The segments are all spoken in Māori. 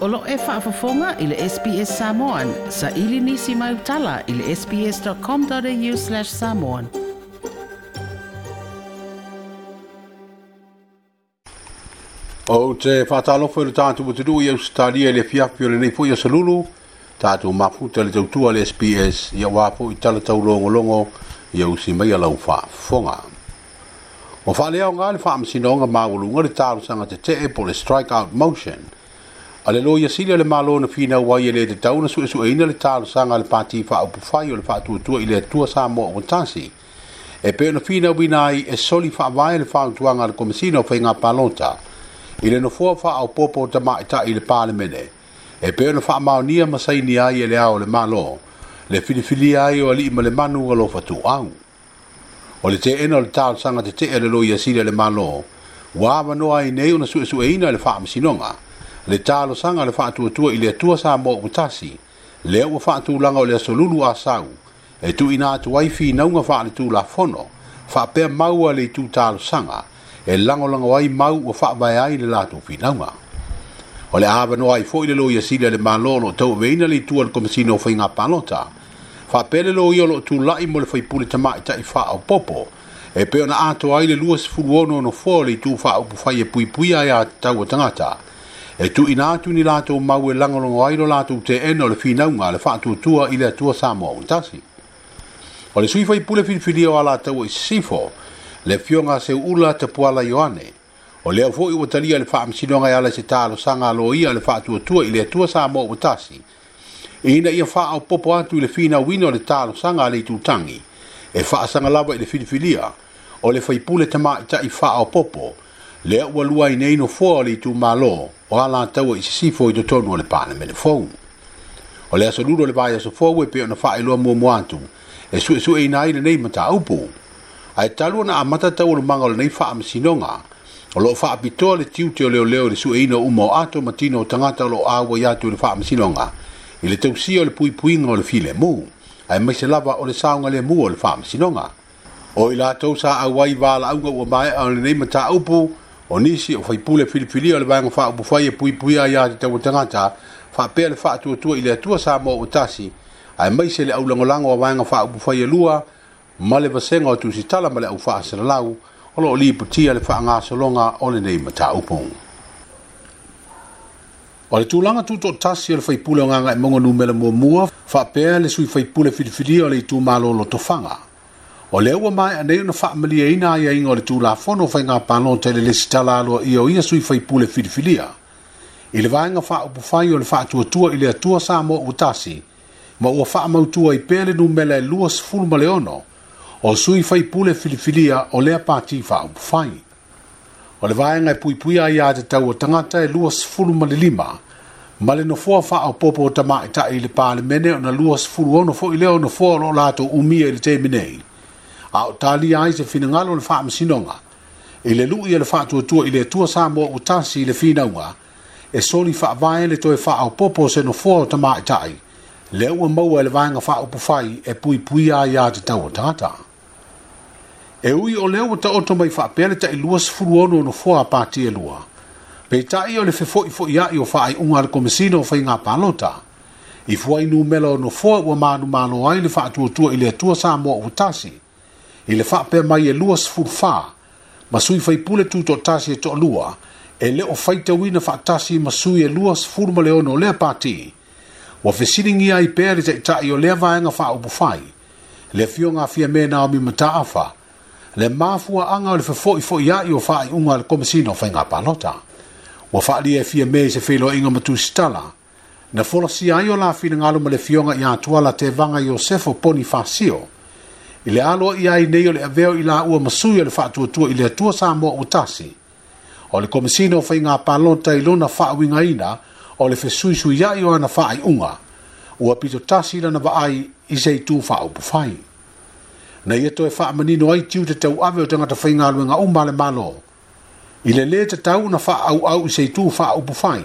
Olo e whaafafonga i le SPS Samoan. Sa ili nisi mai utala i le sps.com.au slash samoan. O te whaatalo fwe le tātu mutudu i austaria le fiafio le neifo i asalulu. Tātu maku te le tautua le SPS i a wapo i tala tau longo longo i ausi mai alau whaafonga. O whaalea o ngā le whaamasinonga maulunga le tāru sanga te te e po le strike out motion – a le loia sili o le malo na finau ai e lē tatau na suʻesuʻeina le talosaga a le pati faaupufai o le faatuatua i le atua sa moa ua tasi e pei ona finau vina ai e soli faavae le faaotuaga a le komasina o faiga palota i le nofoa faaopoopo o tamaʻitaʻi i le palemene e pei ona faamaonia ma saini ai e le ao le malo le filifilia ai o alii ma le manu a lofa tuau o le teena o le talosaga tetee a le loia sili a le malo ua avanoa ai nei ona suʻesuʻeina i le faamasinoga su le talo sanga le fatu tu ile tu sa mo utasi le o fatu langa le solulu asau e tu ina tu wifi na unga fa le tu la fono fa pe mau le tu talo sanga e lango lango wai mau o fa vai ai le latu fi na ole o le ave no ai foi le lo ia sile le malolo to veina le tu al komisino fo inga panota fa pe le lo io lo tu i mo le foi pule tama ta i fa o popo e pe ona ato ai le luas fulono no fo le tu fa o pu fa ye pui pui ai a tau tangata ta e tu ina tu ni lato mau e langa longa ailo lato te eno le fina unga le fatu tua ile tua samoa untasi. O le suifo i pule finfili o ala tau i e sifo le fionga se ula te puala yoane. O le afo i watalia le faa msinonga i ala se talo sanga lo ia le fatu tua ile tua samoa untasi. E ina ia faa au popo atu le fina wino le talo sanga le tutangi. E faa sanga lava i le finfilia o le faipule tama i ta i faa au popo le ua lua i neino fua o le tu maloo o ala tau e i se sifo i tonu o le pāna mele fōu. O le aso lūro le vāia so fōu e peo na wha e loa mua muantu, e su e su e inai le nei mata aupo. A e talu na a mata tau le manga o le nei wha am sinonga, o lo wha apitoa le tiu te o leo leo le su e ino umo ato matino o tangata lo awa i atu le wha am sinonga, i le tau si o le pui puinga o le file mū, a e maise lava o le saunga le mū o le wha am sinonga. O i la tau sa a wai vāla au ngau o mai au le nei mata aupo, o nisi o faipule filifilia o le vaega faaupufai e puipuia iā te taua tagata faapea le faatuatua i le atua sa mo o tasi ae mai se le aulagolago a vaega faaupufai e lua ma le vasega o tusitala ma le au faasalalau o loo liputia le faagasologa o lenei mataupu o le tulaga tutoʻatasi o le faipule o gaga emauga numela muamua faapea le sui faipule filifilia o le itumālo lotofaga o le ua mai anei ona faamalia ina ia o le tulafono o faigapalo tele lesi talaaloa ia o ia sui faipule filifilia i le vaega faaupufai o le faatuatua i le atua sa mo ua tasi ma ua faamautua i pea le numela e, e lua o sui faipule filifilia o lea pati faaupufai o le vaega e puipuia iā te taua tagata e lua sefulu ma le lima ma le nofoa faaopoopo o tamaʻitaʻi i le palemene ona lua ono foʻi lea o nofoa o loo latou umia i le temi a o talia ai se finagalo o le faamasinoga i le lu'i e le faatuatua i le atua sa moa ua tasi i le finauga e soli fa'avae le toe fa'aopoopo o senofoa o tamā ita'i le ua maua e le vaega fa'aupu fai e puipuia iā tatau o tata e ui o lea ua ta'oto mai fa'apea le ta'ilua sefulu6nu o nofoa a pati elua peita'i o le fefo'ifo'ia'i o fa'ai'uga a le komasino o faigā palota i fuainumela o nofoa ua manumālo ai le fa'atuatua i le atua sa moa ua tasi i le faapea mai e lua sefulufā ma sui faipule tutoʻatasi e toʻalua e leo faitauina faatasi ma sui e lua sefulu ma leono o lea pati ua fesiligia ai pea le taʻitaʻi o lea vaega faaupu fai le afiogafia me na omi mataafa le mafuaaga o le fefoʻifoʻi aʻi o faaiʻuga a le komasina o faiga palota ua faaalia e fia me i se feiloaʻiga ma tusitala na folasia ai o lafinagalo ma le fioga iā tuala tevaga iosefo ponifasio i le alo i ai nei o le aveo i la ua masui o le faatuatua i le atua sa moa ua tasi o le komisina o faiga palota i lona faauigaina o le fesuisuiaʻi o ana faaiʻuga ua pitotasi i lana vaai i seitu faaupu fai na ia toe faamanino ai tiu tatau ave o tagata faigaluega uma a le malo i le lē tatau na faaauau i seitu faaupu fai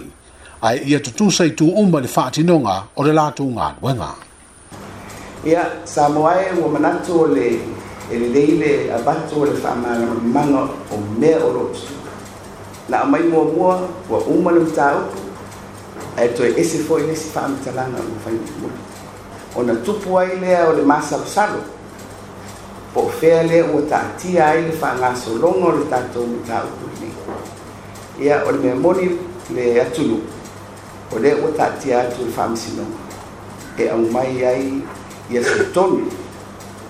ae ia tutusa i tu uma le faatinoga o le latou galuega ia sa moae ua manatu o le e le lei le abatu o le faamagamaga o mea o loo na o mai muamua ua uma le mataupu ae toe ese foʻi lesi faamatalaga ua faimuamuli ona tupu ai lea o le masalosalo po o fea lea ua taatia ai le faagasologa o le tatou mataupu lenei ia o le mea moni le atunuu o lea ua taatia atu le faamasinoga e aumai ai ia se tonu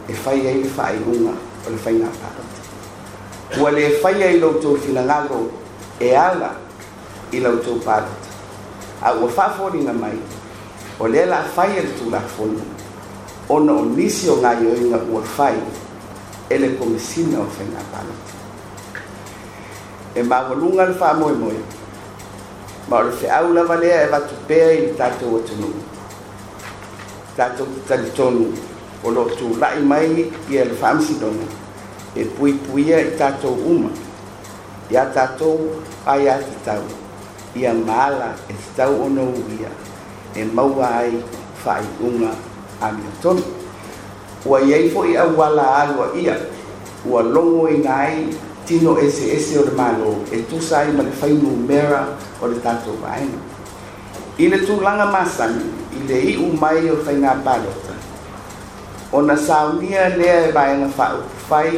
e fai ai le faailuga o le faigapala ua lē fai ai loutou finagalo e ala i eh, lautou palata a ua faafoliga mai o lea laafai e le tulafoni ona o nisi o gaioiga ua fai e le komisina o faigapalata e maualuga le faamoemoe ma o le feʻau lava lea e vatupea i le tatou atunuu tatou talitonu o loo tula'i mai e e ia le fa'amasinoga e puipuia i tatou uma iā tatou aia tatau ia maala e tatau ona uia e maua ai fa'ai'uga amiotonu ua iai fo'i auala alua ia ua logoina ai tino eseese o le malo e tusa ai ma le fainumera o le tatou vaega i le tulaga masani i le iu mai o faigā palota ona saunia lea e vaega faaupufai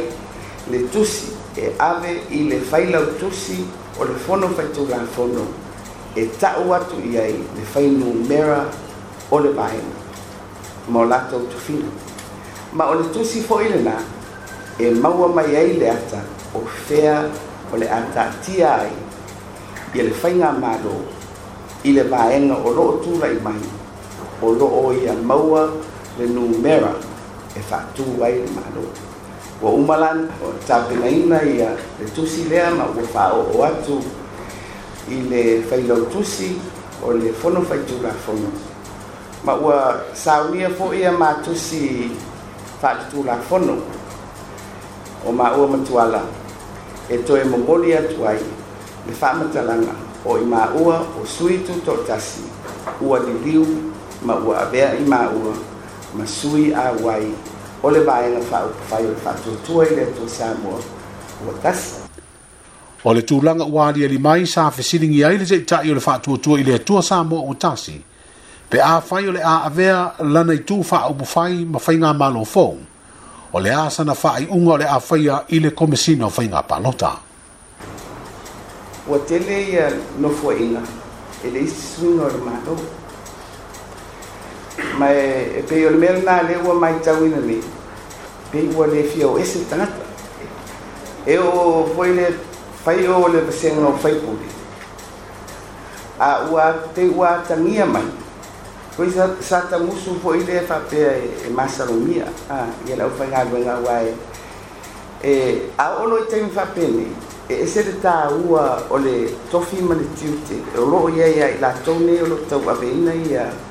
le tusi e ave i le failau tusi o le fono faitulafono e taʻu atu i ai le fainumera o le vaega ma o latou tufina ma o le tusi foʻi lenā e maua mai ai le ata o fea o le a taatia ai ia le faigā mālō i le vaega o loo tulaʻi mai o loo ia maua le numera e faatū ai le malo ua uma lana o tapinaina ia le tusi lea ma ua faoo atu i le failau tusi o le fono faitulafono ma ua saunia foʻi a matusi faatutulafono o maua matuala e toe momoli atu ai le faamatalaga o i maua o sui tutoʻatasi ua liliu ma ua avea i maua ma sui auai o le vaega faaupufai o le faatuatua i le atua samua ua tasi o le tulaga ua aliali mai sa fesiligi ai le seʻitaʻi o le faatuatua i le atua samua ua tasi pe a fai o le a avea lana itu faaupufai ma faiga malo fou o le a sana faaiʻuga o le a faia i le komesina o faiga palota ua tele ia nofoaʻiga e le isi suiga o le malo E mai e pe yo mel na le wa mai tawi na ni pe wa le fi o ese tanga e o foi le fai o le pesen no fai pu a wa te wa tangia mai Pois e, e a sata musu foi de fape e masalomia. Ah, e ela o fanga do na wai. E a ono tem fape ni. E ese de ta ua ole tofi manitiute. O lo ia ia la tone o lo tau a vena ia. E,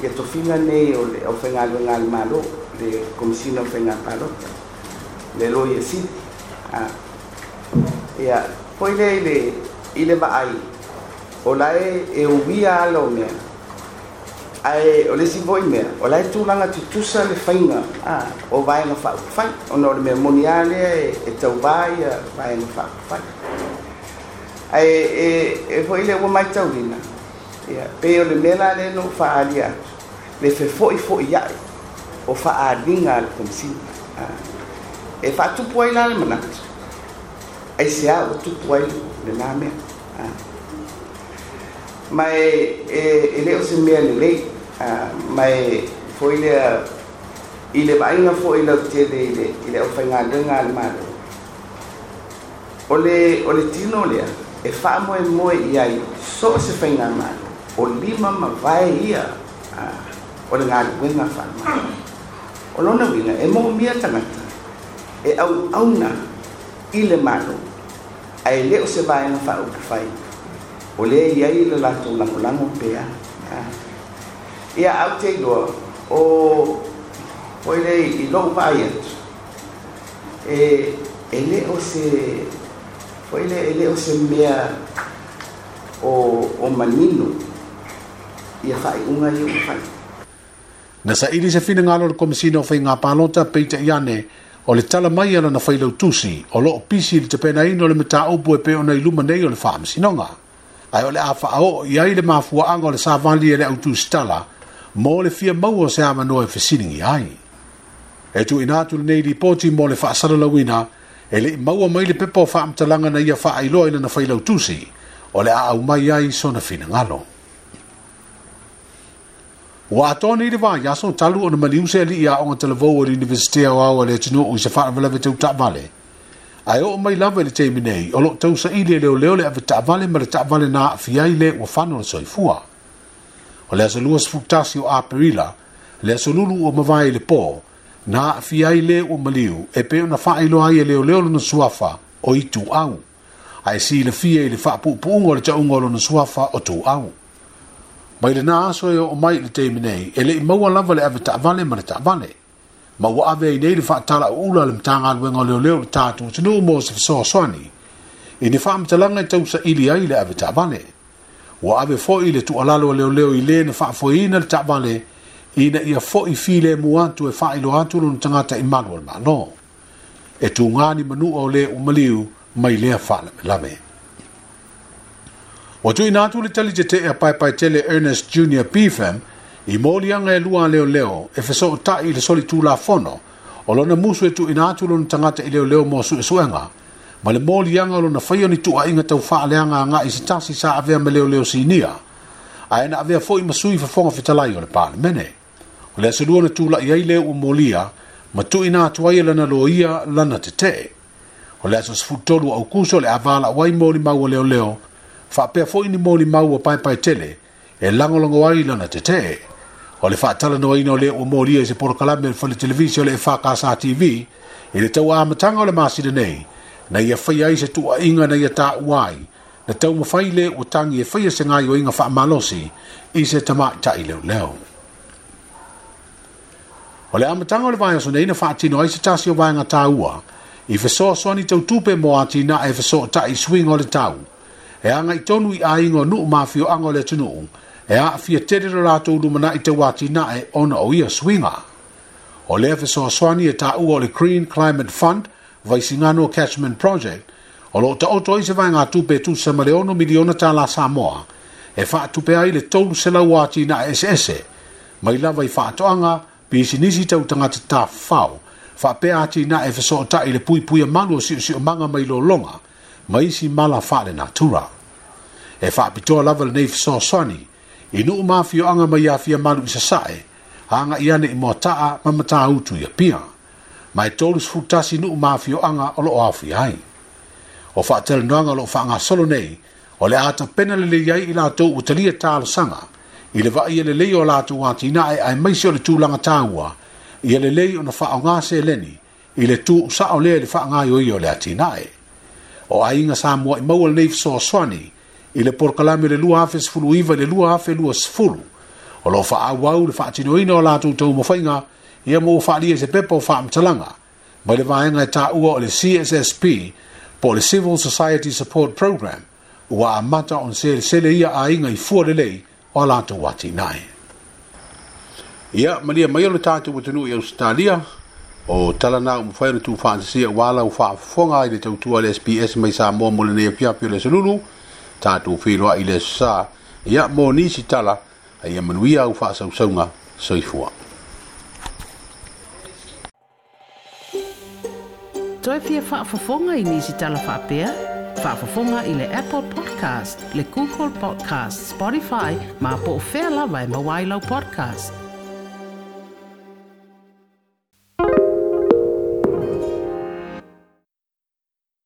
que to finane ah. pues eh, o le ofenga ngal malo, le komisina ofenga palo, le lo ah Ya, poi le le ile ba ai. O la e e ubia alo me. Ai, o le si voi mea. O la e tu sa le whainga. Ah, o vaenga whaukufai. O no le mea moniale e tau vai, fa whaukufai. Ai, e, eh, e, eh, e, pues le e, e, e, Ya, o le mela le no faalia. Le fe foi foi ya. O faa dinga al kumsi. Ah. E fa tu poi la mana. Ai se a tu poi le name. Ah. Mai e ele o se mea le lei. Ah, mai foi le na bainga foi le tele ile ile o fa ngalenga al malo. o le tino le. E fa moe moe iai. So se fa ngalenga. olima mavaia ah, o le galuega faamaga o lona uiga e momia tagata e auauna i le malou ae lē o se vaega faautafai o lē e iai i le latou lagolago pea ah. ia au te o o i lei i lou vaai atu e e lē o se foi le ele o se mea o o manino ia fai unga i unga fai. Na sa iri se fina ngalo le komisina o fai ngā pālota peita i ane, o le tala mai ala na fai lau tusi, o lo o pisi li te pena ino le mta upu e pe o nei luma nei o le fāma sinonga. Ai o le afa o i ai le mafua anga o le sa vali e le au tusi tala, mō le fia mau o se ama noe fesini i ai. E tu inatu le nei ripoti mō le fāsara lawina, e le maua mai le pepo fāma talanga na ia fāailoa ila na fai lau tusi, o le a au mai ai sona fina ngalong. Wa atone ili vaa yaso talu ono mani use li ya onga telavo wa li universite ya wawa le tino u isa faa vilawe teo taa vale. Ai o mai lawe le teimi nei, o lo tau sa ili leo leo le ave taa vale mara taa vale na fia ile wa fano na soi fua. O le aso lua sfuktasi o aperila, le aso lulu o mavai le po, na fia ile o maliu, e peo na faa ilo aia e leo leo lona suafa o itu au. Ai si le fia ile faa pupu ungo le taungo lona suafa o tu au mai le nā aso e o mai le teimi nei, e le i maua lava le awe ta avale ma le ta avale. Ma ua awe i nei le wha atala o ula le mtanga alwe ngā leo leo le tātu o tanu mō se fisoa soani. I ni wha amtalanga i tausa ili ai le awe ta avale. Ua awe fo i le tu alalo a leo leo i le na wha fwa ina le ta avale, i na ia fo i fi le muantu e wha ilo atu lono tangata i manu al ma no. E tu ngāni manu au le umaliu mai lea wha la me lame. ua tuuina atu le tali te a pai pai tele Ernest Jr. PFM i mōli anga e lua leo leo e feso i le soli tū la fono o lona musu e tu atu lona tagata i leo leo mō e su ma le mōli anga o lona whaio ni tu a inga tau nga i si tasi sa avea me leo leo sinia a ena avea fo i sui fofoga fetalai o le palemene mene o le aselua ona tulaʻi i ai leo ua molia ma tu atu ai e lana loia lana te te o le aso sfutolu au kuso le avala wai mōli maua leo leo fa pe fo ni mo ni ma wo pa pa tele e lango lango wa ilo na tete o le fa tala no ino le o mo li e se por kala me fo le televizio le fa ka sa tv e le tau a matanga le masi de nei na ia fa ia se tu a inga na ia ta wai na tau mo faile o tangi e fa ia se ngai o inga fa malosi i se tama ta ile leo o le amatanga o le vaya so nei na fa atino ai se tasi o vaya ngata ua i fa so so ni tau tupe mo ati na e fa so ta i swing o le tau e anga i tonu i a ingo nuk mafio anga le tunu un, e a fia tere rato uru mana i te watina e ona o ia swinga. O lea fe soa swani e ta ua le Green Climate Fund, vai singano Catchment Project, o lo ta oto i se vai ngā tupe tu sa male ono miliona ta la Samoa, e fa tupe ai le tolu se la watina e se ese, mai lava i fa toanga pi isi nisi tau tangata ta fau, fa pe ati na e so soa ta i le pui pui a e malu o si o manga mai lo longa, maisi isi mala faa natura. E fa pitoa lava le neifi soa soni, inu u mafio anga mai a fia malu isa sae, anga iane i mua taa ma mata utu ia pia, ma e tolus futasi inu mafio anga o lo afi O faa tel noanga lo faa solo nei, o le ata pena le le ila to utalia taal sanga, i le vaa e le leo la tu watina e ai maisi o le tūlanga tāua, i le leo na faa ngā se leni, ile tu sa ole le le faa ngā yo i o le o aiga sa moa i maua lenei fesoasoani i le polokalame le lua afe sefulu iva i le lua afe lua sefulu o loo faauau le faatinoina o latou taumafaiga ia mo faaalia i se pepa o faamatalaga mai le vaega e taʻua o le cssp po o le civil society support program ua amata o na selesele ia aiga i fua lelei o a latou atinae ia malia mai o le tatou atunuu i ausitalia o talana ma fai ona tufaatasia ua lau faafofoga i le tautua le sps mai sa moa mo lenei apiapi e o le asolulu tatou feiloaʻi le sa ia mo nisi tala aia manuia au faasausauga soifua toe fia faafofoga i nisi tala faapea faafofoga i le apple podcast le google podcast spotify ma po o fea lava e mauailau podcast